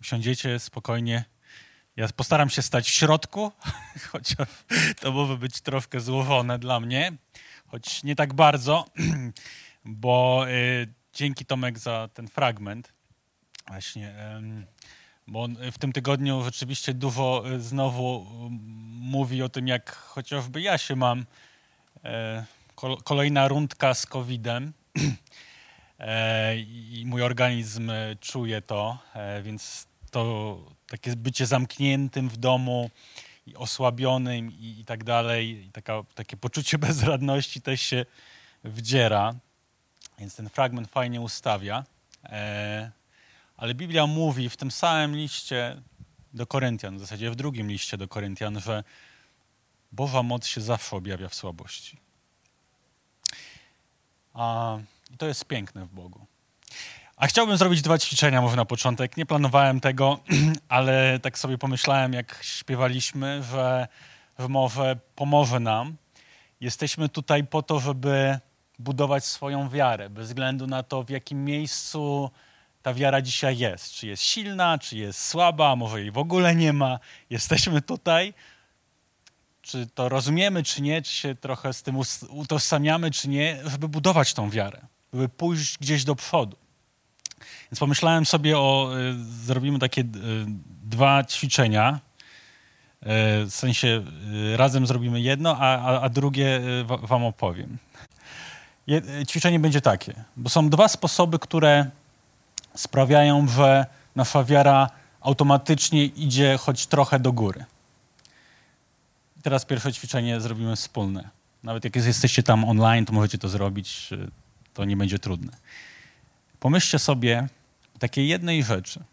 usiądziecie spokojnie. Ja postaram się stać w środku, chociaż to może być troszkę złożone dla mnie, choć nie tak bardzo, bo y, dzięki Tomek za ten fragment. Właśnie, bo w tym tygodniu rzeczywiście dużo y, znowu mówi o tym, jak chociażby ja się mam. E, kolejna rundka z COVID-em e, i mój organizm czuje to, e, więc to takie bycie zamkniętym w domu i osłabionym i, i tak dalej, i taka, takie poczucie bezradności też się wdziera. Więc ten fragment fajnie ustawia. E, ale Biblia mówi w tym samym liście do Koryntian, w zasadzie w drugim liście do Koryntian, że Boża moc się zawsze objawia w słabości. A, I to jest piękne w Bogu. A chciałbym zrobić dwa ćwiczenia może na początek. Nie planowałem tego, ale tak sobie pomyślałem, jak śpiewaliśmy, że, że może pomoże nam. Jesteśmy tutaj po to, żeby budować swoją wiarę, bez względu na to, w jakim miejscu ta wiara dzisiaj jest. Czy jest silna, czy jest słaba, może jej w ogóle nie ma. Jesteśmy tutaj. Czy to rozumiemy, czy nie, czy się trochę z tym utożsamiamy, czy nie, żeby budować tą wiarę, żeby pójść gdzieś do przodu. Więc pomyślałem sobie o, y, zrobimy takie y, dwa ćwiczenia. Y, w sensie razem zrobimy jedno, a, a, a drugie wam opowiem. Ćwiczenie będzie takie, bo są dwa sposoby, które sprawiają, że nasza wiara automatycznie idzie choć trochę do góry. teraz pierwsze ćwiczenie zrobimy wspólne. Nawet jak jesteście tam online, to możecie to zrobić, to nie będzie trudne. Pomyślcie sobie takiej jednej rzeczy,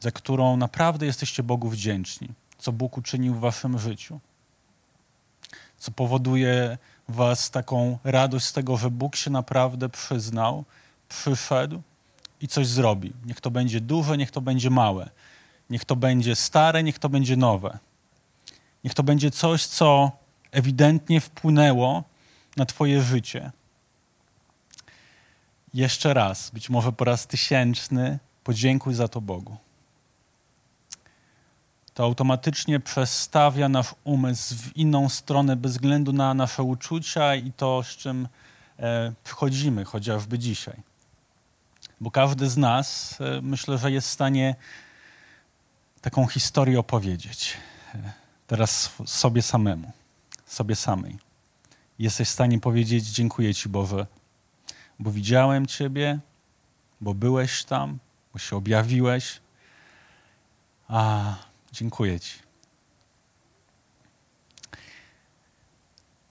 za którą naprawdę jesteście Bogu wdzięczni, co Bóg uczynił w waszym życiu, co powoduje was taką radość z tego, że Bóg się naprawdę przyznał, przyszedł i coś zrobił. Niech to będzie duże, niech to będzie małe. Niech to będzie stare, niech to będzie nowe. Niech to będzie coś, co ewidentnie wpłynęło na Twoje życie jeszcze raz, być może po raz tysięczny, podziękuj za to Bogu. To automatycznie przestawia nasz umysł w inną stronę bez względu na nasze uczucia i to, z czym e, przychodzimy, chociażby dzisiaj. Bo każdy z nas, e, myślę, że jest w stanie taką historię opowiedzieć. E, teraz sobie samemu, sobie samej. Jesteś w stanie powiedzieć: Dziękuję Ci, Boże, bo widziałem Ciebie, bo byłeś tam, bo się objawiłeś. A, dziękuję Ci.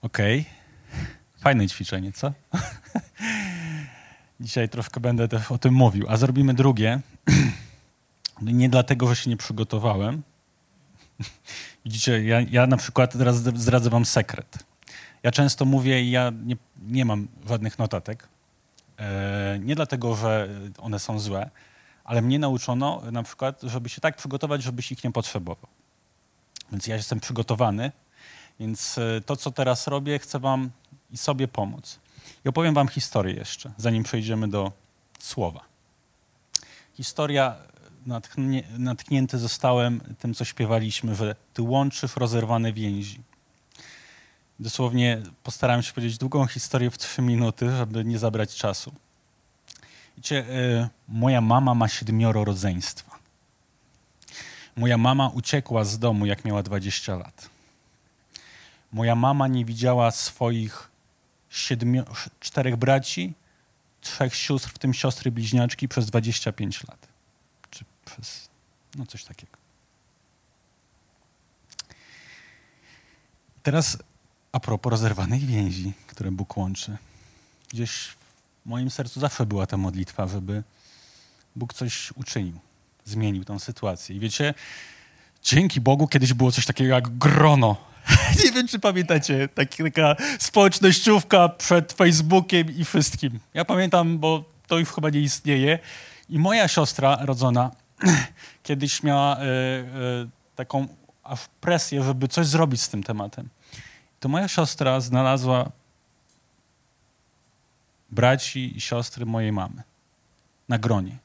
Okej. Okay. Fajne ćwiczenie, co? Dzisiaj troszkę będę o tym mówił. A zrobimy drugie. Nie dlatego, że się nie przygotowałem. Widzicie, ja, ja na przykład teraz zdradzę wam sekret. Ja często mówię i ja nie, nie mam żadnych notatek. E, nie dlatego, że one są złe, ale mnie nauczono na przykład, żeby się tak przygotować, żebyś ich nie potrzebował. Więc ja jestem przygotowany, więc e, to, co teraz robię, chcę wam i sobie pomóc. I opowiem wam historię jeszcze, zanim przejdziemy do słowa. Historia natknie, natknięty zostałem tym, co śpiewaliśmy, że ty łączysz rozerwane więzi. Dosłownie postarałem się powiedzieć długą historię w trzy minuty, żeby nie zabrać czasu. Wiecie, y, moja mama ma siedmioro rodzeństwa. Moja mama uciekła z domu, jak miała 20 lat. Moja mama nie widziała swoich siedmiu, czterech braci, trzech sióstr, w tym siostry bliźniaczki, przez 25 lat. Czy przez, no coś takiego. Teraz a propos rozerwanych więzi, które Bóg łączy. Gdzieś w moim sercu zawsze była ta modlitwa, żeby Bóg coś uczynił, zmienił tą sytuację. I wiecie, dzięki Bogu kiedyś było coś takiego jak grono. Nie wiem, czy pamiętacie, taka społecznościówka przed Facebookiem i wszystkim. Ja pamiętam, bo to już chyba nie istnieje. I moja siostra rodzona kiedyś miała y, y, taką presję, żeby coś zrobić z tym tematem to moja siostra znalazła braci i siostry mojej mamy na gronie.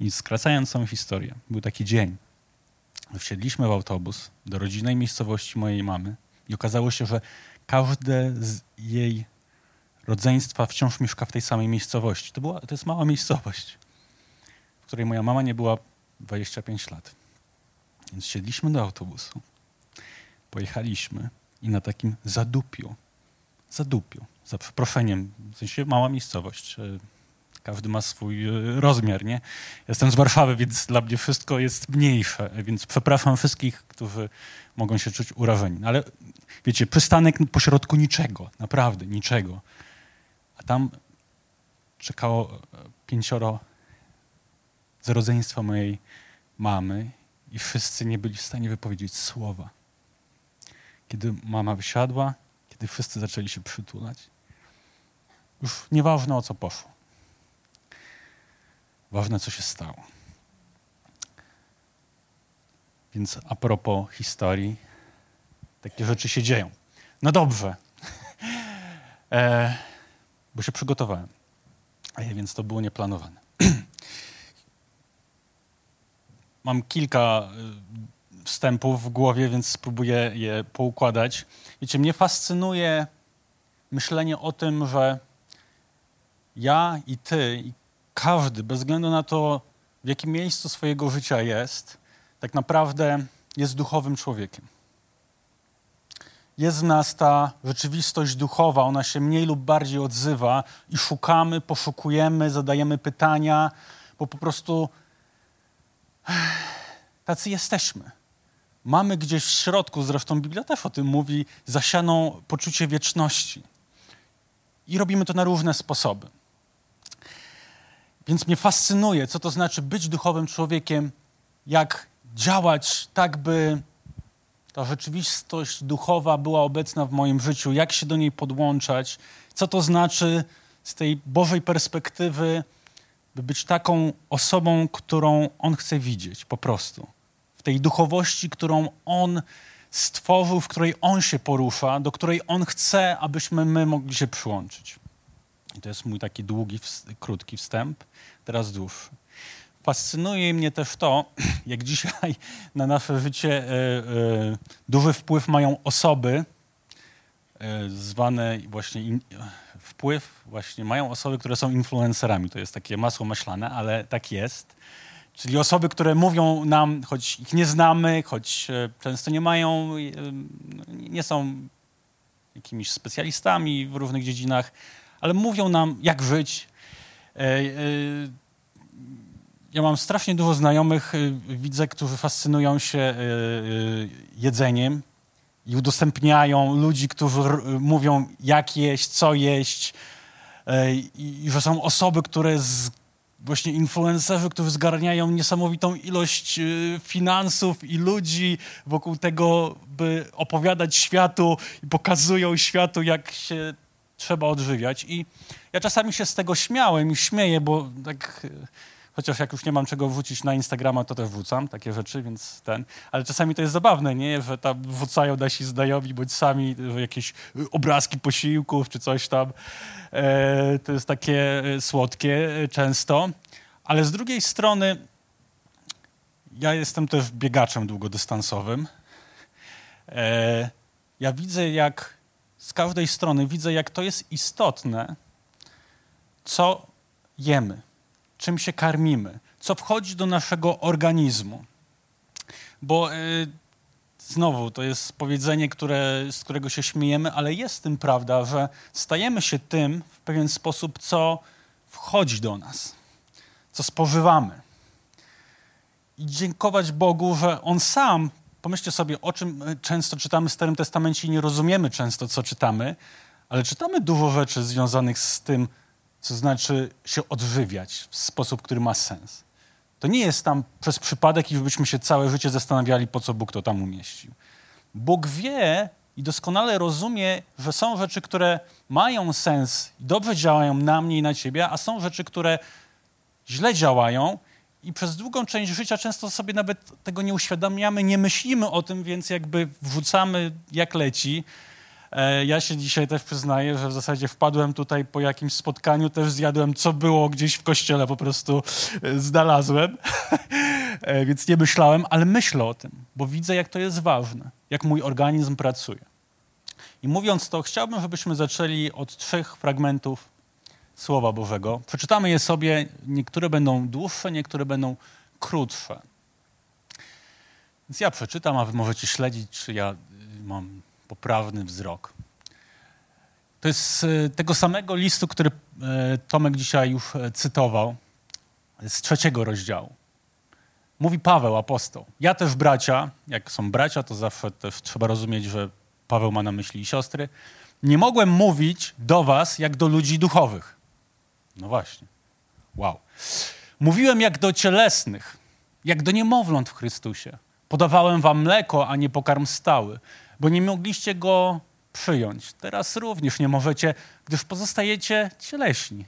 I skracając całą historię, był taki dzień. Wsiedliśmy w autobus do rodzinnej miejscowości mojej mamy i okazało się, że każde z jej rodzeństwa wciąż mieszka w tej samej miejscowości. To, była, to jest mała miejscowość, w której moja mama nie była 25 lat. Więc siedliśmy do autobusu, pojechaliśmy i na takim zadupiu, zadupiu, za przeproszeniem, w sensie mała miejscowość, e, każdy ma swój e, rozmiar, nie? Jestem z Warszawy, więc dla mnie wszystko jest mniejsze, więc przepraszam wszystkich, którzy mogą się czuć urażeni. Ale wiecie, przystanek pośrodku niczego, naprawdę niczego. A tam czekało e, pięcioro z rodzeństwa mojej mamy i wszyscy nie byli w stanie wypowiedzieć słowa. Kiedy mama wysiadła, kiedy wszyscy zaczęli się przytulać, już nieważne o co poszło. Ważne, co się stało. Więc a propos historii, takie rzeczy się dzieją. No dobrze, e, bo się przygotowałem, e, więc to było nieplanowane. Mam kilka e, wstępów w głowie, więc spróbuję je poukładać. Wiecie, mnie fascynuje myślenie o tym, że ja i ty, i każdy, bez względu na to, w jakim miejscu swojego życia jest, tak naprawdę jest duchowym człowiekiem. Jest w nas ta rzeczywistość duchowa, ona się mniej lub bardziej odzywa i szukamy, poszukujemy, zadajemy pytania, bo po prostu tacy jesteśmy. Mamy gdzieś w środku, zresztą Biblia też o tym mówi, zasianą poczucie wieczności. I robimy to na różne sposoby. Więc mnie fascynuje, co to znaczy być duchowym człowiekiem, jak działać tak, by ta rzeczywistość duchowa była obecna w moim życiu, jak się do niej podłączać, co to znaczy z tej Bożej perspektywy, by być taką osobą, którą On chce widzieć, po prostu. Tej duchowości, którą On stworzył, w której On się porusza, do której On chce, abyśmy my mogli się przyłączyć. I to jest mój taki długi, krótki wstęp, teraz dłuższy. Fascynuje mnie też to, jak dzisiaj na nasze życie e, e, duży wpływ mają osoby, e, zwane właśnie wpływ, właśnie mają osoby, które są influencerami. To jest takie masło maślane, ale tak jest. Czyli osoby, które mówią nam, choć ich nie znamy, choć często nie mają, nie są jakimiś specjalistami w różnych dziedzinach, ale mówią nam, jak żyć. E, e, ja mam strasznie dużo znajomych, e, widzę, którzy fascynują się jedzeniem i udostępniają ludzi, którzy mówią, jak jeść, co jeść. I że są osoby, które z, właśnie influencerzy, którzy zgarniają niesamowitą ilość finansów i ludzi wokół tego, by opowiadać światu i pokazują światu, jak się trzeba odżywiać. I ja czasami się z tego śmiałem i śmieję, bo tak, chociaż jak już nie mam czego wrzucić na Instagrama, to też wrzucam takie rzeczy, więc ten. Ale czasami to jest zabawne, nie? Że tam wrzucają nasi znajomi, bądź sami jakieś obrazki posiłków czy coś tam. E, to jest takie słodkie często. Ale z drugiej strony ja jestem też biegaczem długodystansowym. E, ja widzę, jak z każdej strony widzę, jak to jest istotne, co jemy, czym się karmimy, co wchodzi do naszego organizmu. Bo y, znowu to jest powiedzenie, które, z którego się śmiejemy, ale jest tym prawda, że stajemy się tym w pewien sposób, co wchodzi do nas, co spożywamy. I dziękować Bogu, że On sam pomyślcie sobie, o czym często czytamy w Starym Testamencie i nie rozumiemy często, co czytamy, ale czytamy dużo rzeczy związanych z tym, co znaczy się odżywiać w sposób, który ma sens. To nie jest tam przez przypadek i żebyśmy się całe życie zastanawiali, po co Bóg to tam umieścił. Bóg wie i doskonale rozumie, że są rzeczy, które mają sens i dobrze działają na mnie i na ciebie, a są rzeczy, które źle działają i przez długą część życia często sobie nawet tego nie uświadamiamy, nie myślimy o tym, więc jakby wrzucamy jak leci. E, ja się dzisiaj też przyznaję, że w zasadzie wpadłem tutaj po jakimś spotkaniu, też zjadłem co było gdzieś w kościele, po prostu e, znalazłem, e, więc nie myślałem, ale myślę o tym, bo widzę, jak to jest ważne, jak mój organizm pracuje. I mówiąc to, chciałbym, żebyśmy zaczęli od trzech fragmentów Słowa Bożego. Przeczytamy je sobie, niektóre będą dłuższe, niektóre będą krótsze. Więc ja przeczytam, a wy możecie śledzić, czy ja y, mam poprawny wzrok. To jest z y, tego samego listu, który y, Tomek dzisiaj już cytował, z trzeciego rozdziału. Mówi Paweł, apostoł. Ja też bracia, jak są bracia, to zawsze też trzeba rozumieć, że Paweł ma na myśli siostry. Nie mogłem mówić do was jak do ludzi duchowych. No właśnie. Wow. Mówiłem jak do cielesnych, jak do niemowląt w Chrystusie. Podawałem wam mleko, a nie pokarm stały, bo nie mogliście go przyjąć. Teraz również nie możecie, gdyż pozostajecie cieleśni.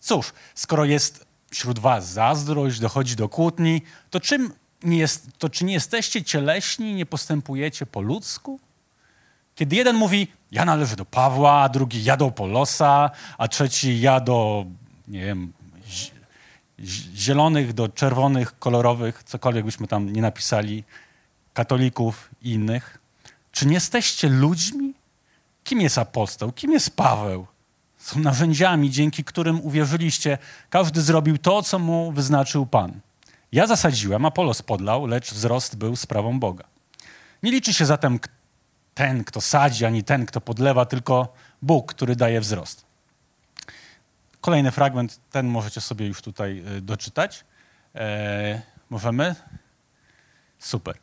Cóż, skoro jest wśród was zazdrość, dochodzi do kłótni, to, czym nie jest, to czy nie jesteście cieleśni, nie postępujecie po ludzku? Kiedy jeden mówi, ja należę do Pawła, drugi ja do Polosa, a trzeci ja do, nie wiem, zielonych do czerwonych, kolorowych, cokolwiek byśmy tam nie napisali, katolików i innych. Czy nie jesteście ludźmi? Kim jest apostoł? Kim jest Paweł? Są narzędziami, dzięki którym uwierzyliście. Każdy zrobił to, co mu wyznaczył Pan. Ja zasadziłem, Apolos podlał, lecz wzrost był sprawą Boga. Nie liczy się zatem ten, kto sadzi, ani ten, kto podlewa, tylko Bóg, który daje wzrost. Kolejny fragment, ten możecie sobie już tutaj y, doczytać. E, możemy? Super.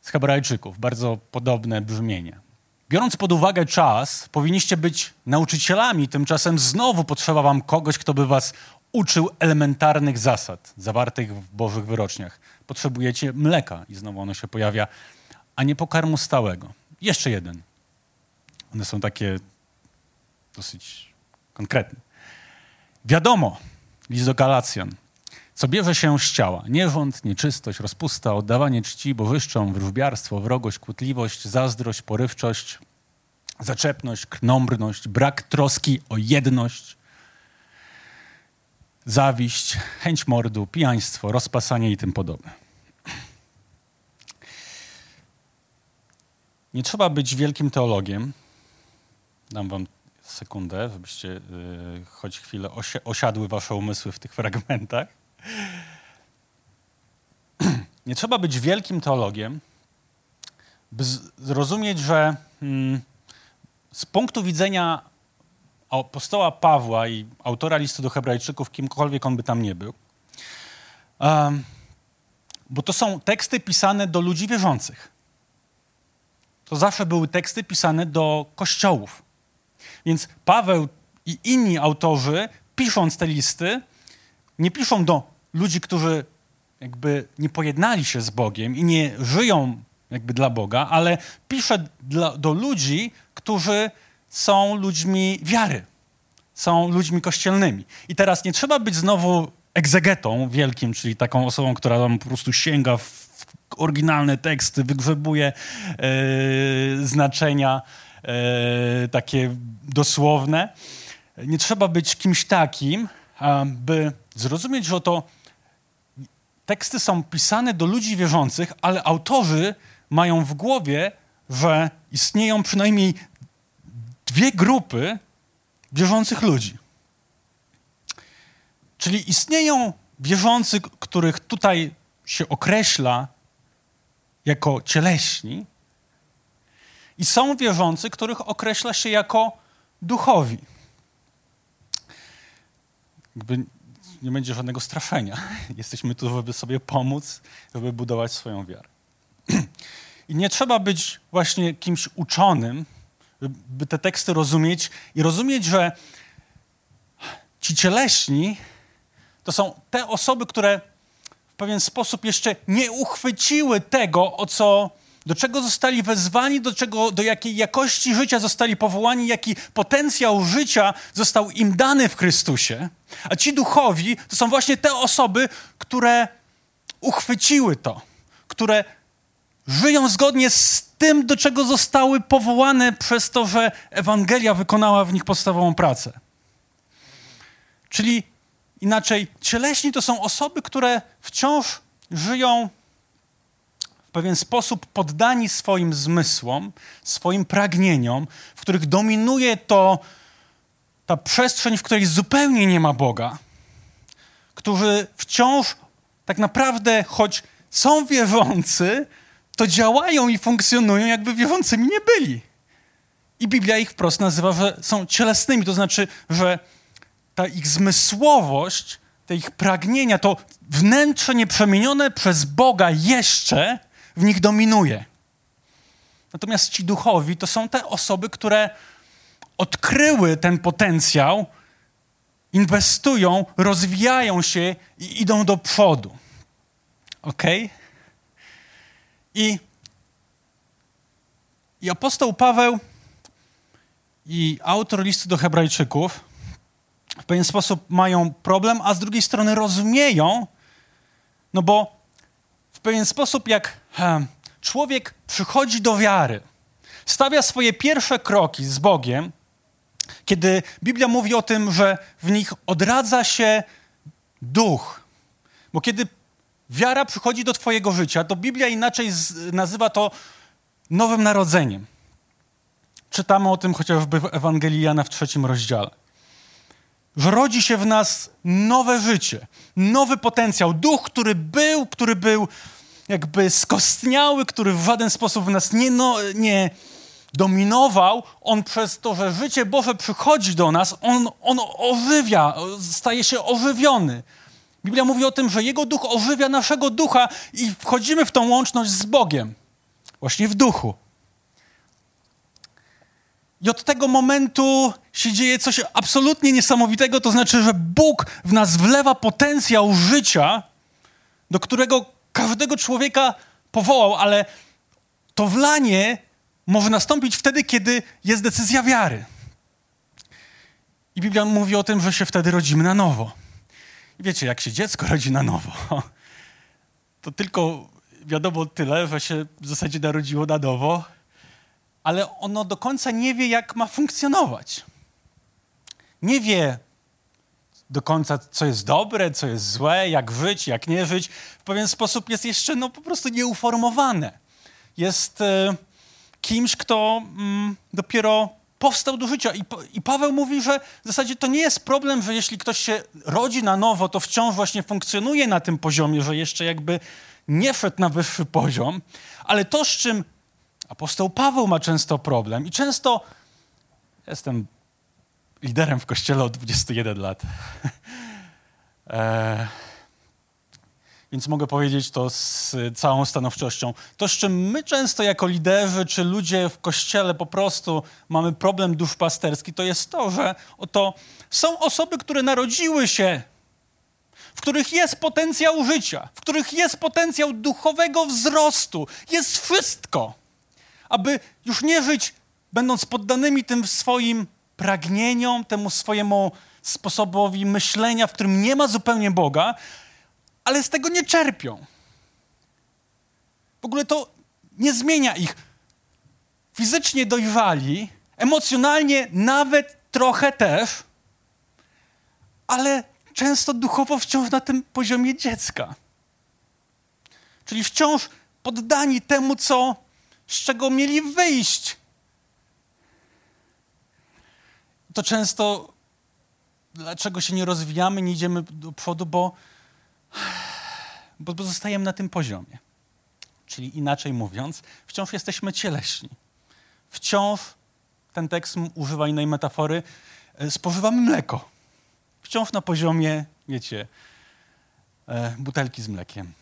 Z Hebrajczyków, bardzo podobne brzmienie. Biorąc pod uwagę czas, powinniście być nauczycielami, tymczasem znowu potrzeba wam kogoś, kto by was uczył elementarnych zasad zawartych w Bożych wyroczniach. Potrzebujecie mleka i znowu ono się pojawia, a nie pokarmu stałego. Jeszcze jeden. One są takie dosyć konkretne. Wiadomo, list do Galacjan, co bierze się z ciała. Nierząd, nieczystość, rozpusta, oddawanie czci bożyszczom, wróżbiarstwo, wrogość, kłótliwość, zazdrość, porywczość, zaczepność, krnąbrność, brak troski o jedność, zawiść, chęć mordu, pijaństwo, rozpasanie i tym podobne. Nie trzeba być wielkim teologiem. Dam wam sekundę, żebyście y, choć chwilę osi- osiadły wasze umysły w tych fragmentach. Nie trzeba być wielkim teologiem, by zrozumieć, że mm, z punktu widzenia apostoła Pawła i autora listu do Hebrajczyków, kimkolwiek on by tam nie był, bo to są teksty pisane do ludzi wierzących. To zawsze były teksty pisane do kościołów. Więc Paweł i inni autorzy, pisząc te listy, nie piszą do ludzi, którzy jakby nie pojednali się z Bogiem i nie żyją jakby dla Boga, ale pisze dla, do ludzi, którzy są ludźmi wiary, są ludźmi kościelnymi. I teraz nie trzeba być znowu egzegetą wielkim, czyli taką osobą, która tam po prostu sięga w oryginalne teksty, wygrzebuje e, znaczenia e, takie dosłowne. Nie trzeba być kimś takim, by zrozumieć, że to teksty są pisane do ludzi wierzących, ale autorzy mają w głowie, że istnieją przynajmniej dwie grupy wierzących ludzi. Czyli istnieją wierzący, których tutaj się określa jako cieleśni, i są wierzący, których określa się jako duchowi. Jakby nie będzie żadnego straszenia. Jesteśmy tu, żeby sobie pomóc, żeby budować swoją wiarę. I nie trzeba być właśnie kimś uczonym, by te teksty rozumieć i rozumieć, że ci cieleśni to są te osoby, które w pewien sposób jeszcze nie uchwyciły tego, o co do czego zostali wezwani, do, czego, do jakiej jakości życia zostali powołani, jaki potencjał życia został im dany w Chrystusie. A ci duchowi to są właśnie te osoby, które uchwyciły to, które żyją zgodnie z tym, do czego zostały powołane przez to, że Ewangelia wykonała w nich podstawową pracę. Czyli inaczej, cieleśni to są osoby, które wciąż żyją w pewien sposób poddani swoim zmysłom, swoim pragnieniom, w których dominuje to ta przestrzeń, w której zupełnie nie ma Boga, którzy wciąż tak naprawdę, choć są wierzący, to działają i funkcjonują, jakby wierzącymi nie byli. I Biblia ich wprost nazywa, że są cielesnymi, to znaczy, że ta ich zmysłowość, te ich pragnienia, to wnętrze nieprzemienione przez Boga jeszcze w nich dominuje. Natomiast ci duchowi to są te osoby, które odkryły ten potencjał, inwestują, rozwijają się i idą do przodu. Ok? I, I apostoł Paweł i autor listu do Hebrajczyków w pewien sposób mają problem, a z drugiej strony rozumieją, no bo w pewien sposób, jak człowiek przychodzi do wiary, stawia swoje pierwsze kroki z Bogiem, kiedy Biblia mówi o tym, że w nich odradza się duch. Bo kiedy wiara przychodzi do Twojego życia, to Biblia inaczej nazywa to nowym narodzeniem. Czytamy o tym chociażby w Ewangelii Jana w trzecim rozdziale. Że rodzi się w nas nowe życie, nowy potencjał, duch, który był, który był jakby skostniały, który w żaden sposób w nas nie, no, nie dominował, on przez to, że życie Boże przychodzi do nas, on, on ożywia, staje się ożywiony. Biblia mówi o tym, że Jego duch ożywia naszego ducha i wchodzimy w tą łączność z Bogiem, właśnie w duchu. I od tego momentu się dzieje coś absolutnie niesamowitego, to znaczy, że Bóg w nas wlewa potencjał życia, do którego każdego człowieka powołał, ale to wlanie może nastąpić wtedy, kiedy jest decyzja wiary. I Biblia mówi o tym, że się wtedy rodzimy na nowo. I wiecie, jak się dziecko rodzi na nowo, to tylko wiadomo tyle, że się w zasadzie narodziło na nowo, ale ono do końca nie wie, jak ma funkcjonować. Nie wie do końca, co jest dobre, co jest złe, jak żyć, jak nie żyć. W pewien sposób jest jeszcze no, po prostu nieuformowane. Jest e, kimś, kto mm, dopiero powstał do życia. I, I, Paweł mówi, że w zasadzie to nie jest problem, że jeśli ktoś się rodzi na nowo, to wciąż właśnie funkcjonuje na tym poziomie, że jeszcze jakby nie wszedł na wyższy poziom, ale to, z czym apostoł Paweł ma często problem i często jestem liderem w kościele od 21 lat. e, więc mogę powiedzieć to z całą stanowczością. To, z czym my często jako liderzy czy ludzie w kościele po prostu mamy problem duszpasterski, to jest to, że oto są osoby, które narodziły się, w których jest potencjał życia, w których jest potencjał duchowego wzrostu, jest wszystko, aby już nie żyć będąc poddanymi tym swoim pragnieniom, temu swojemu sposobowi myślenia, w którym nie ma zupełnie Boga, ale z tego nie czerpią. W ogóle to nie zmienia ich. Fizycznie dojrzali, emocjonalnie nawet trochę też, ale często duchowo wciąż na tym poziomie dziecka. Czyli wciąż poddani temu, co, z czego mieli wyjść. To często, dlaczego się nie rozwijamy, nie idziemy do przodu, bo bo pozostajemy na tym poziomie. Czyli inaczej mówiąc, wciąż jesteśmy cieleśni. Wciąż, ten tekst używa innej metafory, e, spożywamy mleko. Wciąż na poziomie, wiecie, e, butelki z mlekiem.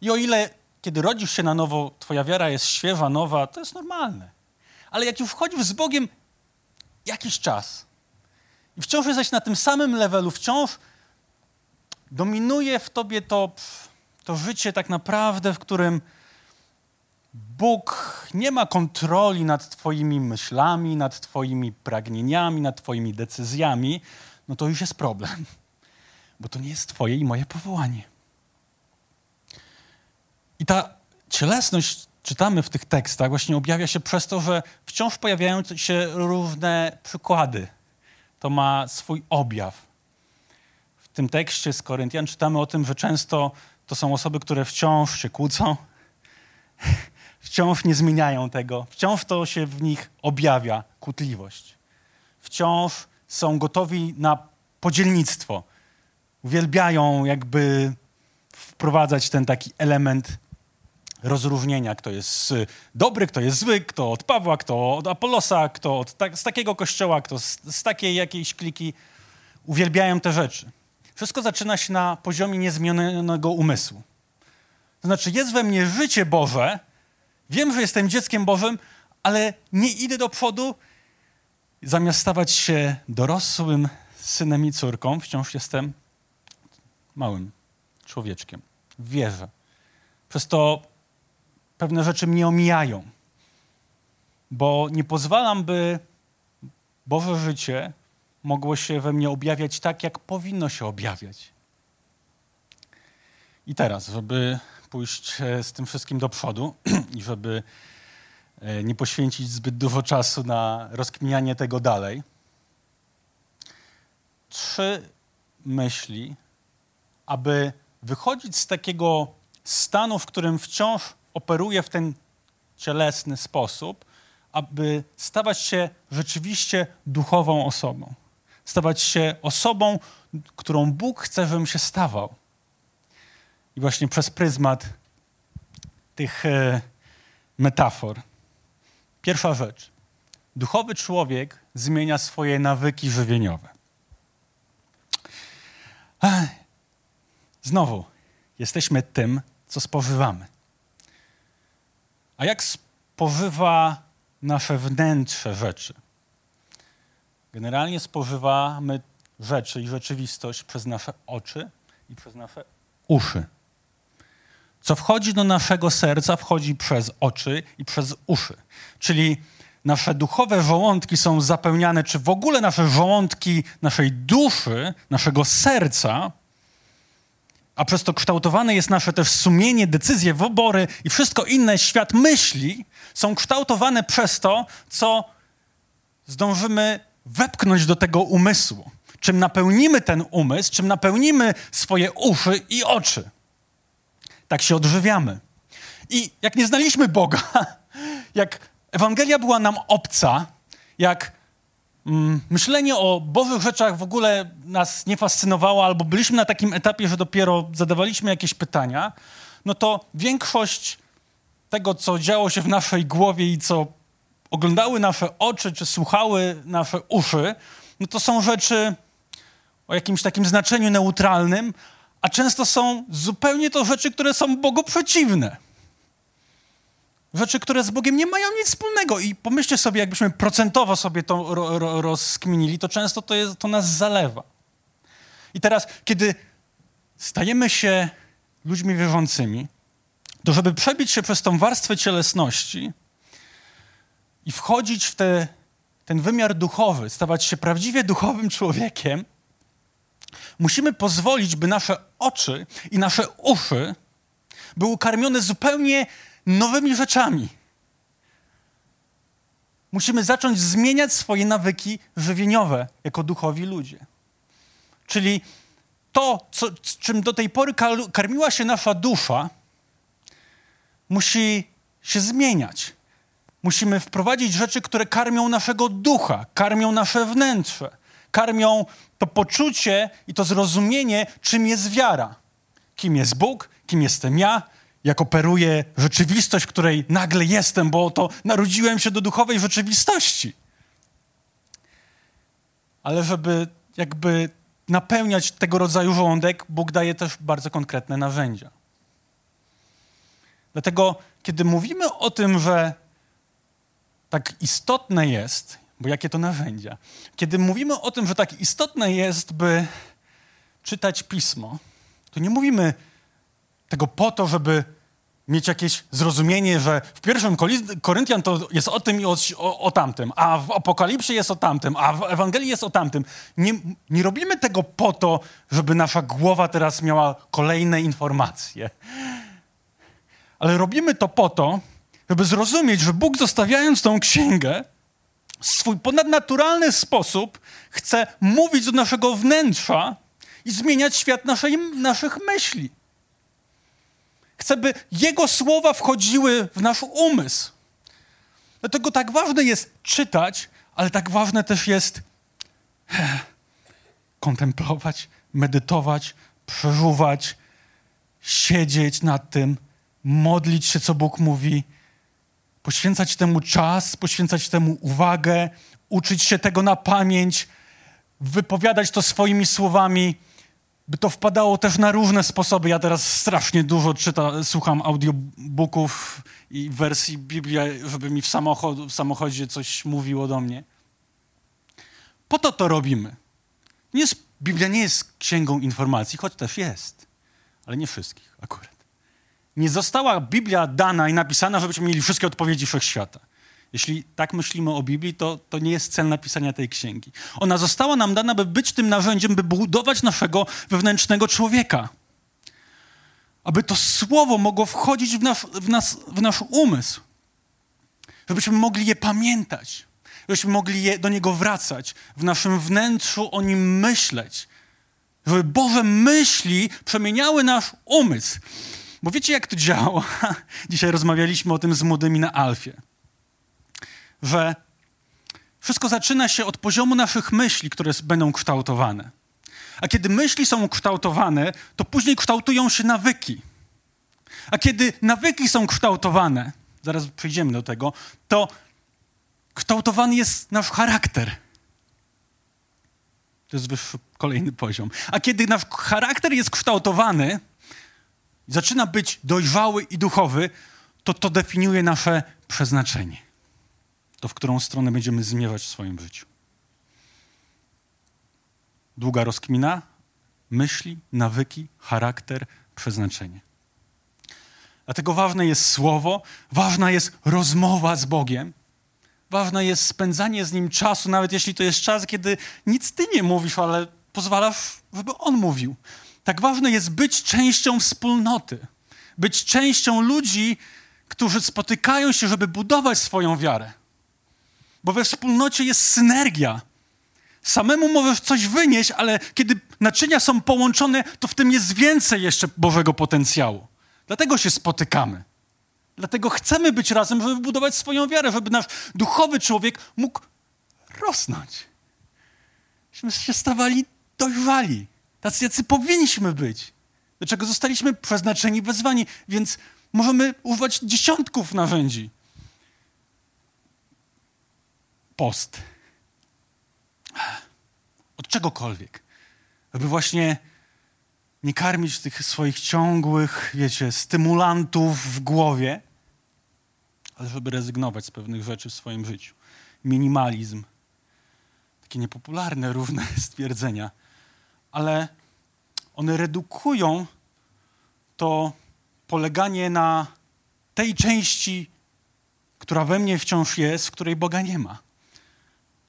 I o ile, kiedy rodzisz się na nowo, twoja wiara jest świeża, nowa, to jest normalne. Ale jak już wchodzisz z Bogiem jakiś czas i wciąż jesteś na tym samym levelu, wciąż dominuje w tobie to, to życie tak naprawdę, w którym Bóg nie ma kontroli nad Twoimi myślami, nad Twoimi pragnieniami, nad Twoimi decyzjami, no to już jest problem, bo to nie jest Twoje i moje powołanie. I ta cielesność czytamy w tych tekstach, właśnie objawia się przez to, że wciąż pojawiają się różne przykłady. To ma swój objaw. W tym tekście z Koryntian czytamy o tym, że często to są osoby, które wciąż się kłócą, wciąż nie zmieniają tego, wciąż to się w nich objawia, kłótliwość. Wciąż są gotowi na podzielnictwo. Uwielbiają jakby wprowadzać ten taki element rozróżnienia, kto jest dobry, kto jest zły, kto od Pawła, kto od Apolosa, kto od, tak, z takiego kościoła, kto z, z takiej jakiejś kliki. Uwielbiają te rzeczy. Wszystko zaczyna się na poziomie niezmienionego umysłu. To znaczy, jest we mnie życie Boże, wiem, że jestem dzieckiem Bożym, ale nie idę do przodu. Zamiast stawać się dorosłym synem i córką, wciąż jestem małym człowieczkiem. Wierzę. Przez to pewne rzeczy mnie omijają, bo nie pozwalam, by Boże życie mogło się we mnie objawiać tak, jak powinno się objawiać. I teraz, żeby pójść e, z tym wszystkim do przodu i żeby e, nie poświęcić zbyt dużo czasu na rozkminianie tego dalej, trzy myśli, aby wychodzić z takiego stanu, w którym wciąż operuje w ten cielesny sposób, aby stawać się rzeczywiście duchową osobą. Stawać się osobą, którą Bóg chce, żebym się stawał. I właśnie przez pryzmat tych e, metafor. Pierwsza rzecz. Duchowy człowiek zmienia swoje nawyki żywieniowe. Znowu, jesteśmy tym, co spożywamy. A jak spożywa nasze wnętrze rzeczy? Generalnie spożywamy rzeczy i rzeczywistość przez nasze oczy i przez nasze uszy. Co wchodzi do naszego serca, wchodzi przez oczy i przez uszy. Czyli nasze duchowe żołądki są zapełniane, czy w ogóle nasze żołądki naszej duszy, naszego serca a przez to kształtowane jest nasze też sumienie, decyzje, wybory i wszystko inne, świat myśli, są kształtowane przez to, co zdążymy wepchnąć do tego umysłu. Czym napełnimy ten umysł, czym napełnimy swoje uszy i oczy. Tak się odżywiamy. I jak nie znaliśmy Boga, jak Ewangelia była nam obca, jak myślenie o Bożych rzeczach w ogóle nas nie fascynowało, albo byliśmy na takim etapie, że dopiero zadawaliśmy jakieś pytania, no to większość tego, co działo się w naszej głowie i co oglądały nasze oczy, czy słuchały nasze uszy, no to są rzeczy o jakimś takim znaczeniu neutralnym, a często są zupełnie to rzeczy, które są Bogu przeciwne. Rzeczy, które z Bogiem nie mają nic wspólnego. I pomyślcie sobie, jakbyśmy procentowo sobie to ro, ro, rozkminili, to często to, jest, to nas zalewa. I teraz, kiedy stajemy się ludźmi wierzącymi, to żeby przebić się przez tą warstwę cielesności i wchodzić w te, ten wymiar duchowy, stawać się prawdziwie duchowym człowiekiem, musimy pozwolić, by nasze oczy i nasze uszy były karmione zupełnie nowymi rzeczami. Musimy zacząć zmieniać swoje nawyki żywieniowe jako duchowi ludzie. Czyli to, co, czym do tej pory karmiła się nasza dusza, musi się zmieniać. Musimy wprowadzić rzeczy, które karmią naszego ducha, karmią nasze wnętrze, karmią to poczucie i to zrozumienie, czym jest wiara. Kim jest Bóg, kim jestem ja, jak operuje rzeczywistość, w której nagle jestem, bo to narodziłem się do duchowej rzeczywistości. Ale żeby jakby napełniać tego rodzaju żołądek, Bóg daje też bardzo konkretne narzędzia. Dlatego, kiedy mówimy o tym, że tak istotne jest, bo jakie to narzędzia, kiedy mówimy o tym, że tak istotne jest, by czytać pismo, to nie mówimy tego po to, żeby mieć jakieś zrozumienie, że w pierwszym Koryntian to jest o tym i o, o, o, tamtym, a w Apokalipsie jest o tamtym, a w Ewangelii jest o tamtym. Nie, nie robimy tego po to, żeby nasza głowa teraz miała kolejne informacje. Ale robimy to po to, żeby zrozumieć, że Bóg zostawiając tą księgę, w swój ponadnaturalny sposób chce mówić do naszego wnętrza i zmieniać świat naszej, naszych myśli. Chce, by Jego słowa wchodziły w nasz umysł. Dlatego tak ważne jest czytać, ale tak ważne też jest kontemplować, medytować, przeżuwać, siedzieć nad tym, modlić się, co Bóg mówi, poświęcać temu czas, poświęcać temu uwagę, uczyć się tego na pamięć, wypowiadać to swoimi słowami, by to wpadało też na różne sposoby. Ja teraz strasznie dużo czytam, słucham audiobooków i wersji Biblii, żeby mi w, samochod, w samochodzie coś mówiło do mnie. Po to to robimy. Nie jest, Biblia nie jest księgą informacji, choć też jest, ale nie wszystkich akurat. Nie została Biblia dana i napisana, żebyśmy mieli wszystkie odpowiedzi wszechświata. Jeśli tak myślimy o Biblii, to, to nie jest cel napisania tej księgi. Ona została nam dana, by być tym narzędziem, by budować naszego wewnętrznego człowieka. Aby to słowo mogło wchodzić w nasz, w nas, w nasz umysł. Żebyśmy mogli je pamiętać. Żebyśmy mogli je, do niego wracać. W naszym wnętrzu o nim myśleć. Żeby Boże myśli przemieniały nasz umysł. Bo wiecie, jak to działa? Dzisiaj rozmawialiśmy o tym z młodymi na Alfie że wszystko zaczyna się od poziomu naszych myśli, które będą kształtowane. A kiedy myśli są kształtowane, to później kształtują się nawyki. A kiedy nawyki są kształtowane, zaraz przejdziemy do tego, to kształtowany jest nasz charakter. To jest wyższy, kolejny poziom. A kiedy nasz charakter jest kształtowany, zaczyna być dojrzały i duchowy, to to definiuje nasze przeznaczenie to w którą stronę będziemy zmierzać w swoim życiu. Długa rozkmina, myśli, nawyki, charakter, przeznaczenie. Dlatego ważne jest słowo, ważna jest rozmowa z Bogiem, ważne jest spędzanie z Nim czasu, nawet jeśli to jest czas, kiedy nic Ty nie mówisz, ale pozwalasz, żeby On mówił. Tak ważne jest być częścią wspólnoty, być częścią ludzi, którzy spotykają się, żeby budować swoją wiarę. Bo we wspólnocie jest synergia. Samemu możesz coś wynieść, ale kiedy naczynia są połączone, to w tym jest więcej jeszcze Bożego potencjału. Dlatego się spotykamy. Dlatego chcemy być razem, żeby budować swoją wiarę, żeby nasz duchowy człowiek mógł rosnąć. Myśmy się stawali dojrzali. Tacy, jacy powinniśmy być. Do czego zostaliśmy przeznaczeni, wezwani, więc możemy używać dziesiątków narzędzi post. Od czegokolwiek. Aby właśnie nie karmić tych swoich ciągłych, wiecie, stymulantów w głowie, ale żeby rezygnować z pewnych rzeczy w swoim życiu. Minimalizm. Takie niepopularne, równe stwierdzenia, ale one redukują to poleganie na tej części, która we mnie wciąż jest, w której Boga nie ma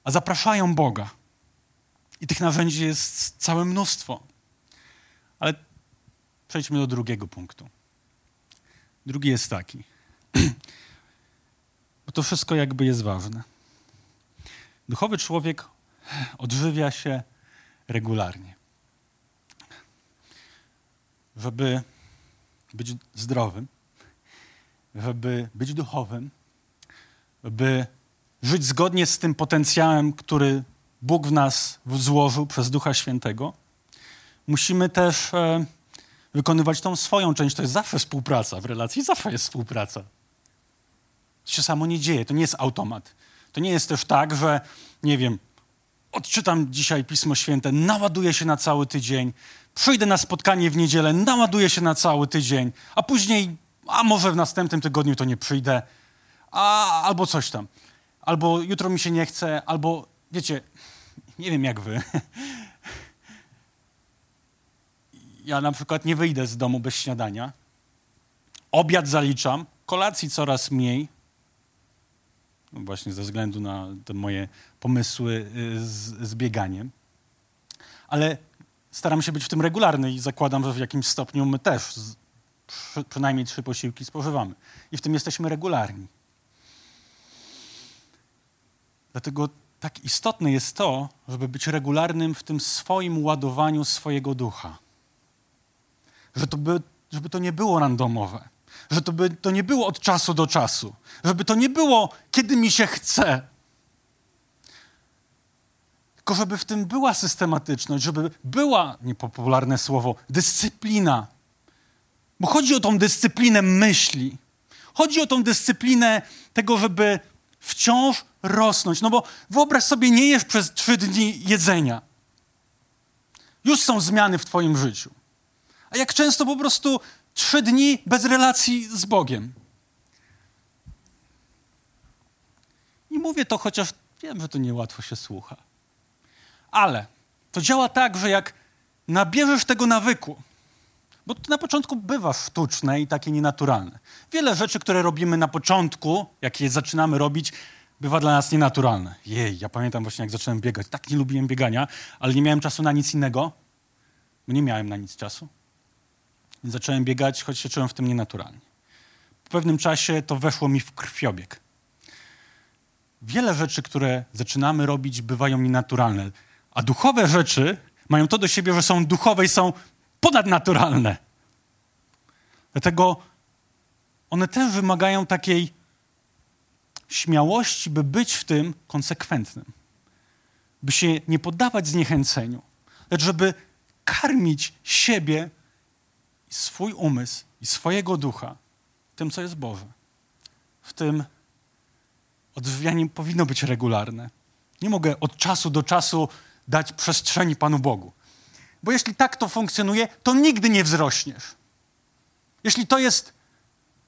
a zapraszają Boga. I tych narzędzi jest całe mnóstwo. Ale przejdźmy do drugiego punktu. Drugi jest taki, bo to wszystko jakby jest ważne. Duchowy człowiek odżywia się regularnie. Żeby być zdrowym, żeby być duchowym, by żyć zgodnie z tym potencjałem, który Bóg w nas złożył przez Ducha Świętego, musimy też e, wykonywać tą swoją część. To jest zawsze współpraca w relacji, zawsze jest współpraca. To się samo nie dzieje, to nie jest automat. To nie jest też tak, że nie wiem, odczytam dzisiaj Pismo Święte, naładuję się na cały tydzień, przyjdę na spotkanie w niedzielę, naładuję się na cały tydzień, a później, a może w następnym tygodniu to nie przyjdę, a, albo coś tam albo jutro mi się nie chce, albo wiecie, nie wiem jak wy. Ja na przykład nie wyjdę z domu bez śniadania. Obiad zaliczam, kolacji coraz mniej. No właśnie ze względu na te moje pomysły y, z, z bieganiem. Ale staram się być w tym regularny i zakładam, że w jakimś stopniu my też przy, przynajmniej trzy posiłki spożywamy. I w tym jesteśmy regularni. Dlatego tak istotne jest to, żeby być regularnym w tym swoim ładowaniu swojego ducha. Że to by, żeby to nie było randomowe. Że to, by, to nie było od czasu do czasu. Żeby to nie było, kiedy mi się chce. Tylko żeby w tym była systematyczność, żeby była, niepopularne słowo, dyscyplina. Bo chodzi o tą dyscyplinę myśli. Chodzi o tą dyscyplinę tego, żeby wciąż rosnąć. No bo wyobraź sobie, nie jesz przez trzy dni jedzenia. Już są zmiany w Twoim życiu. A jak często po prostu trzy dni bez relacji z Bogiem. I mówię to, chociaż wiem, że to niełatwo się słucha. Ale to działa tak, że jak nabierzesz tego nawyku, bo to na początku bywa sztuczne i takie nienaturalne. Wiele rzeczy, które robimy na początku, jak je zaczynamy robić, bywa dla nas nienaturalne. Jej, ja pamiętam właśnie, jak zacząłem biegać. Tak nie lubiłem biegania, ale nie miałem czasu na nic innego, bo nie miałem na nic czasu. Więc zacząłem biegać, choć się czułem w tym nienaturalnie. Po pewnym czasie to weszło mi w krwiobieg. Wiele rzeczy, które zaczynamy robić, bywają nienaturalne, a duchowe rzeczy mają to do siebie, że są duchowe i są ponadnaturalne. Dlatego one też wymagają takiej śmiałości, by być w tym konsekwentnym. By się nie poddawać zniechęceniu, lecz żeby karmić siebie i swój umysł i swojego ducha tym, co jest Boże. W tym odżywianie powinno być regularne. Nie mogę od czasu do czasu dać przestrzeni Panu Bogu. Bo jeśli tak to funkcjonuje, to nigdy nie wzrośniesz. Jeśli to jest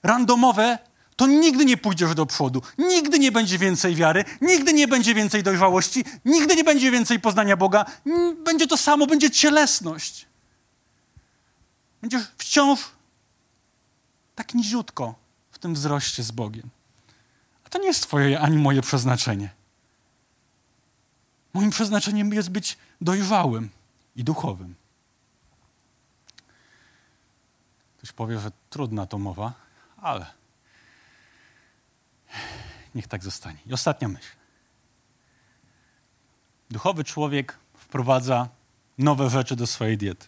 randomowe, to nigdy nie pójdziesz do przodu. Nigdy nie będzie więcej wiary, nigdy nie będzie więcej dojrzałości, nigdy nie będzie więcej poznania Boga. Będzie to samo, będzie cielesność. Będziesz wciąż tak niziutko w tym wzroście z Bogiem. A to nie jest Twoje ani moje przeznaczenie. Moim przeznaczeniem jest być dojrzałym i duchowym. Ktoś powie, że trudna to mowa, ale niech tak zostanie. I ostatnia myśl. Duchowy człowiek wprowadza nowe rzeczy do swojej diety.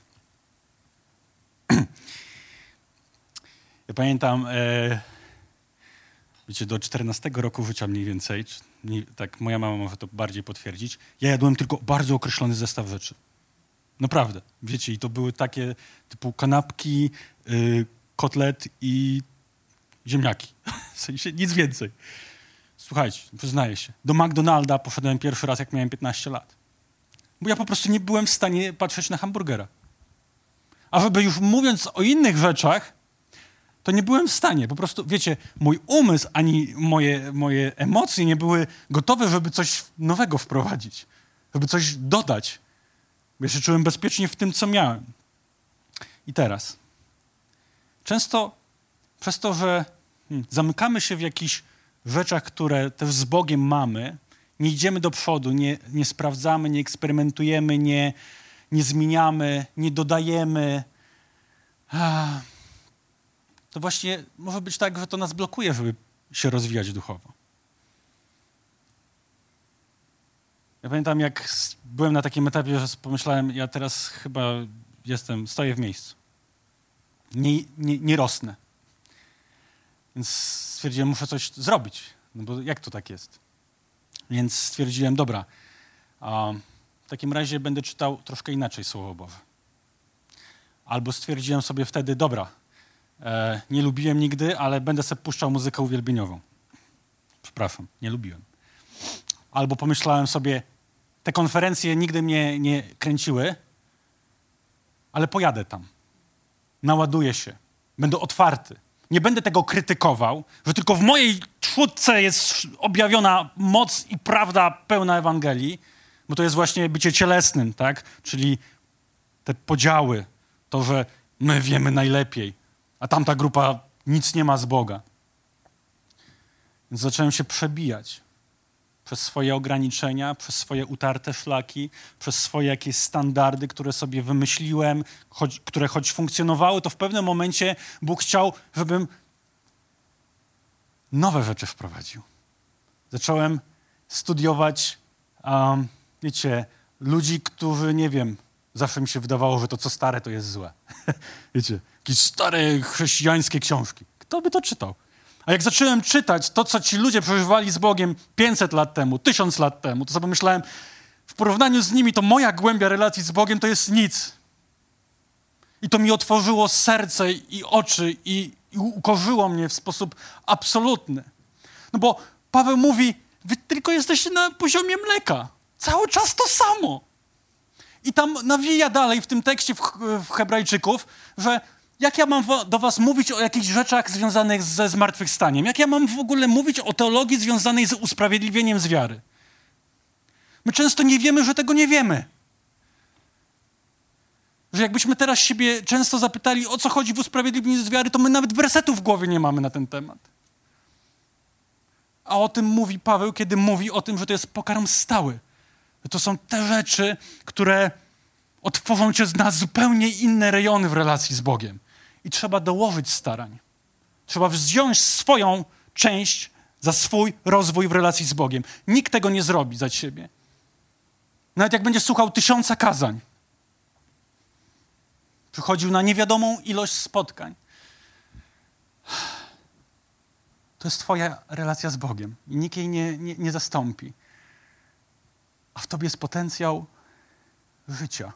Ja pamiętam, e, wiecie, do 14 roku życia mniej więcej, nie, tak moja mama może to bardziej potwierdzić, ja jadłem tylko bardzo określony zestaw rzeczy. Naprawdę, wiecie, i to były takie typu kanapki, y, kotlet i ziemniaki. W sensie nic więcej. Słuchajcie, przyznaję się, do McDonalda poszedłem pierwszy raz, jak miałem 15 lat. Bo ja po prostu nie byłem w stanie patrzeć na hamburgera. A żeby już mówiąc o innych rzeczach, to nie byłem w stanie. Po prostu, wiecie, mój umysł ani moje, moje emocje nie były gotowe, żeby coś nowego wprowadzić, żeby coś dodać. Ja się czułem bezpiecznie w tym, co miałem. I teraz. Często przez to, że hmm, zamykamy się w jakichś rzeczach, które też z Bogiem mamy, nie idziemy do przodu, nie, nie sprawdzamy, nie eksperymentujemy, nie, nie zmieniamy, nie dodajemy. To właśnie może być tak, że to nas blokuje, żeby się rozwijać duchowo. Ja pamiętam, jak byłem na takim etapie, że pomyślałem, ja teraz chyba jestem, stoję w miejscu. Nie, nie, nie rosnę. Więc stwierdziłem, muszę coś zrobić. No bo jak to tak jest? Więc stwierdziłem, dobra, w takim razie będę czytał troszkę inaczej Słowo Boże. Albo stwierdziłem sobie wtedy, dobra, e, nie lubiłem nigdy, ale będę sobie puszczał muzykę uwielbieniową. Przepraszam, nie lubiłem. Albo pomyślałem sobie, te konferencje nigdy mnie nie kręciły, ale pojadę tam. Naładuję się. Będę otwarty. Nie będę tego krytykował, że tylko w mojej trzódce jest objawiona moc i prawda pełna Ewangelii, bo to jest właśnie bycie cielesnym, tak? Czyli te podziały, to, że my wiemy najlepiej, a tamta grupa nic nie ma z Boga. Więc zacząłem się przebijać. Przez swoje ograniczenia, przez swoje utarte szlaki, przez swoje jakieś standardy, które sobie wymyśliłem, choć, które choć funkcjonowały, to w pewnym momencie Bóg chciał, żebym nowe rzeczy wprowadził. Zacząłem studiować, um, wiecie, ludzi, którzy, nie wiem, zawsze mi się wydawało, że to, co stare, to jest złe. wiecie, jakieś stare chrześcijańskie książki. Kto by to czytał? A jak zacząłem czytać to, co ci ludzie przeżywali z Bogiem 500 lat temu, 1000 lat temu, to sobie myślałem, w porównaniu z nimi, to moja głębia relacji z Bogiem to jest nic. I to mi otworzyło serce i oczy i, i ukorzyło mnie w sposób absolutny. No bo Paweł mówi, wy tylko jesteście na poziomie mleka. Cały czas to samo. I tam nawija dalej w tym tekście w, w Hebrajczyków, że jak ja mam do was mówić o jakichś rzeczach związanych ze zmartwychwstaniem? Jak ja mam w ogóle mówić o teologii związanej z usprawiedliwieniem z wiary? My często nie wiemy, że tego nie wiemy. Że jakbyśmy teraz siebie często zapytali, o co chodzi w usprawiedliwieniu z wiary, to my nawet wersetów w głowie nie mamy na ten temat. A o tym mówi Paweł, kiedy mówi o tym, że to jest pokarm stały. To są te rzeczy, które otworzą cię na zupełnie inne rejony w relacji z Bogiem i trzeba dołożyć starań. Trzeba wziąć swoją część za swój rozwój w relacji z Bogiem. Nikt tego nie zrobi za ciebie. Nawet jak będziesz słuchał tysiąca kazań, przychodził na niewiadomą ilość spotkań, to jest Twoja relacja z Bogiem i nikt jej nie, nie, nie zastąpi. A w Tobie jest potencjał życia,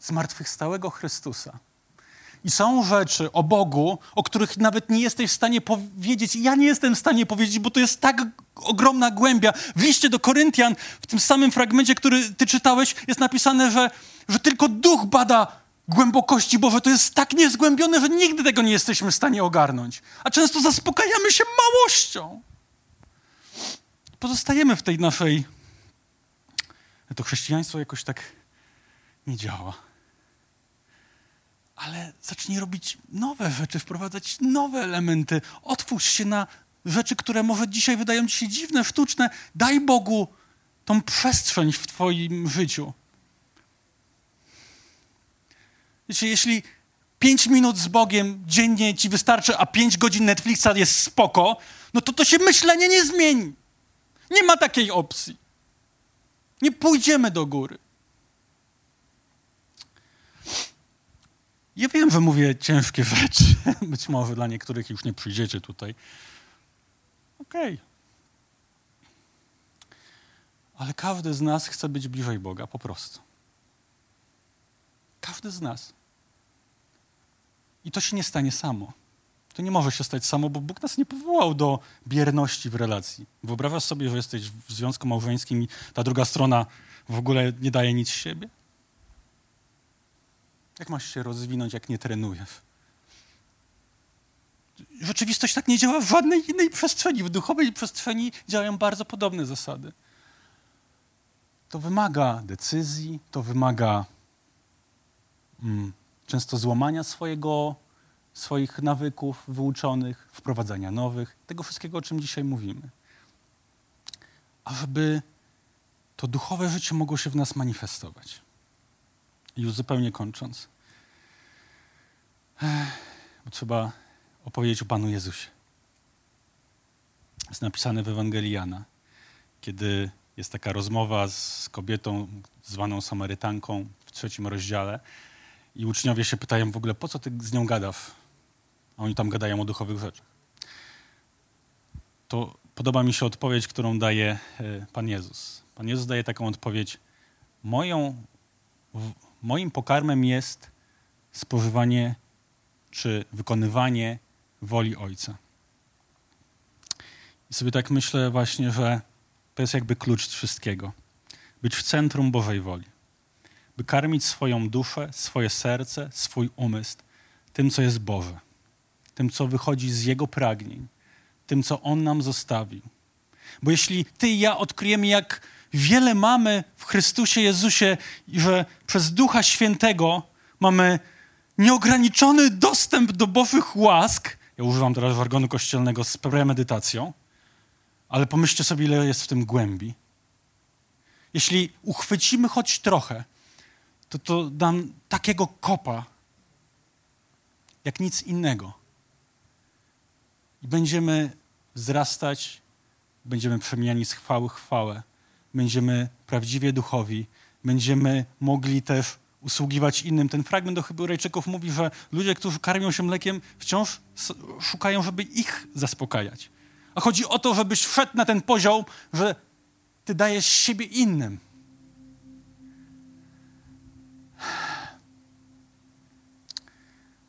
zmartwychwstałego Chrystusa. I są rzeczy o Bogu, o których nawet nie jesteś w stanie powiedzieć. Ja nie jestem w stanie powiedzieć, bo to jest tak ogromna głębia. W liście do Koryntian, w tym samym fragmencie, który ty czytałeś, jest napisane, że, że tylko duch bada głębokości Boże. To jest tak niezgłębione, że nigdy tego nie jesteśmy w stanie ogarnąć. A często zaspokajamy się małością. Pozostajemy w tej naszej. To chrześcijaństwo jakoś tak nie działa ale zacznij robić nowe rzeczy, wprowadzać nowe elementy. Otwórz się na rzeczy, które może dzisiaj wydają ci się dziwne, sztuczne. Daj Bogu tą przestrzeń w Twoim życiu. Wiecie, jeśli pięć minut z Bogiem dziennie ci wystarczy, a pięć godzin Netflixa jest spoko, no to to się myślenie nie zmieni. Nie ma takiej opcji. Nie pójdziemy do góry. Ja wiem, że mówię ciężkie rzeczy. Być może dla niektórych już nie przyjdziecie tutaj. Okej. Okay. Ale każdy z nas chce być bliżej Boga, po prostu. Każdy z nas. I to się nie stanie samo. To nie może się stać samo, bo Bóg nas nie powołał do bierności w relacji. Wyobrażasz sobie, że jesteś w związku małżeńskim i ta druga strona w ogóle nie daje nic z siebie? Jak masz się rozwinąć, jak nie trenujesz? Rzeczywistość tak nie działa w żadnej innej przestrzeni. W duchowej przestrzeni działają bardzo podobne zasady. To wymaga decyzji, to wymaga mm, często złamania swojego, swoich nawyków wyuczonych, wprowadzania nowych, tego wszystkiego, o czym dzisiaj mówimy. A żeby to duchowe życie mogło się w nas manifestować. Już zupełnie kończąc, bo trzeba opowiedzieć o Panu Jezusie. Jest napisane w Ewangelii Jana, kiedy jest taka rozmowa z kobietą zwaną Samarytanką w trzecim rozdziale i uczniowie się pytają w ogóle, po co ty z nią gadasz? A oni tam gadają o duchowych rzeczach. To podoba mi się odpowiedź, którą daje e, Pan Jezus. Pan Jezus daje taką odpowiedź, moją moim pokarmem jest spożywanie czy wykonywanie woli Ojca. I sobie tak myślę właśnie, że to jest jakby klucz wszystkiego. Być w centrum Bożej woli. By karmić swoją duszę, swoje serce, swój umysł tym, co jest Boże. Tym, co wychodzi z Jego pragnień. Tym, co On nam zostawił. Bo jeśli ty i ja odkryjemy, jak wiele mamy w Chrystusie Jezusie i że przez Ducha Świętego mamy nieograniczony dostęp do Bożych łask. Ja używam teraz żargonu kościelnego z premedytacją, ale pomyślcie sobie, ile jest w tym głębi. Jeśli uchwycimy choć trochę, to to dam takiego kopa, jak nic innego. I będziemy wzrastać, będziemy przemieniani z chwały chwałę, będziemy prawdziwie duchowi, będziemy mogli też usługiwać innym. Ten fragment do Hebrajczyków mówi, że ludzie, którzy karmią się mlekiem, wciąż szukają, żeby ich zaspokajać. A chodzi o to, żebyś wszedł na ten poziom, że ty dajesz siebie innym.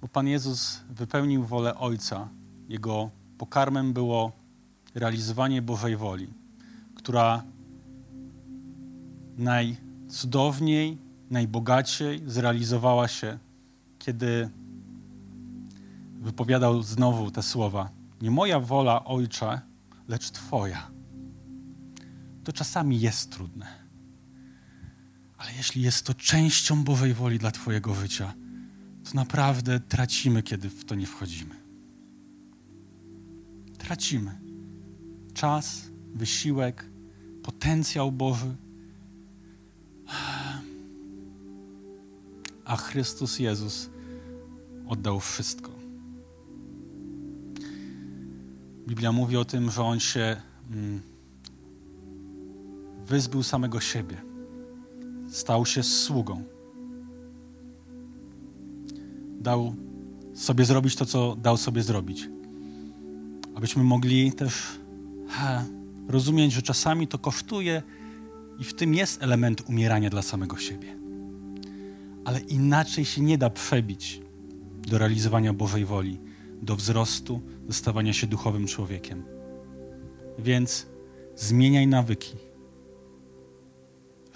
Bo Pan Jezus wypełnił wolę Ojca. Jego pokarmem było realizowanie Bożej woli, która najcudowniej, najbogaciej zrealizowała się, kiedy wypowiadał znowu te słowa: Nie moja wola, Ojcze, lecz Twoja. To czasami jest trudne. Ale jeśli jest to częścią Bożej woli dla Twojego życia, to naprawdę tracimy, kiedy w to nie wchodzimy. Tracimy czas, wysiłek, potencjał Boży. A Chrystus Jezus oddał wszystko. Biblia mówi o tym, że On się mm, wyzbył samego siebie. Stał się sługą dał sobie zrobić to, co dał sobie zrobić. Abyśmy mogli też rozumieć, że czasami to kosztuje i w tym jest element umierania dla samego siebie. Ale inaczej się nie da przebić do realizowania Bożej woli, do wzrostu, do stawania się duchowym człowiekiem. Więc zmieniaj nawyki,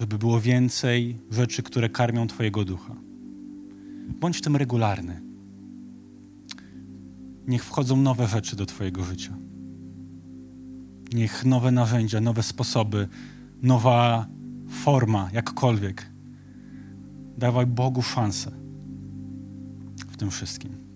żeby było więcej rzeczy, które karmią Twojego ducha Bądź w tym regularny. Niech wchodzą nowe rzeczy do Twojego życia. Niech nowe narzędzia, nowe sposoby, nowa forma, jakkolwiek. Dawaj Bogu szansę w tym wszystkim.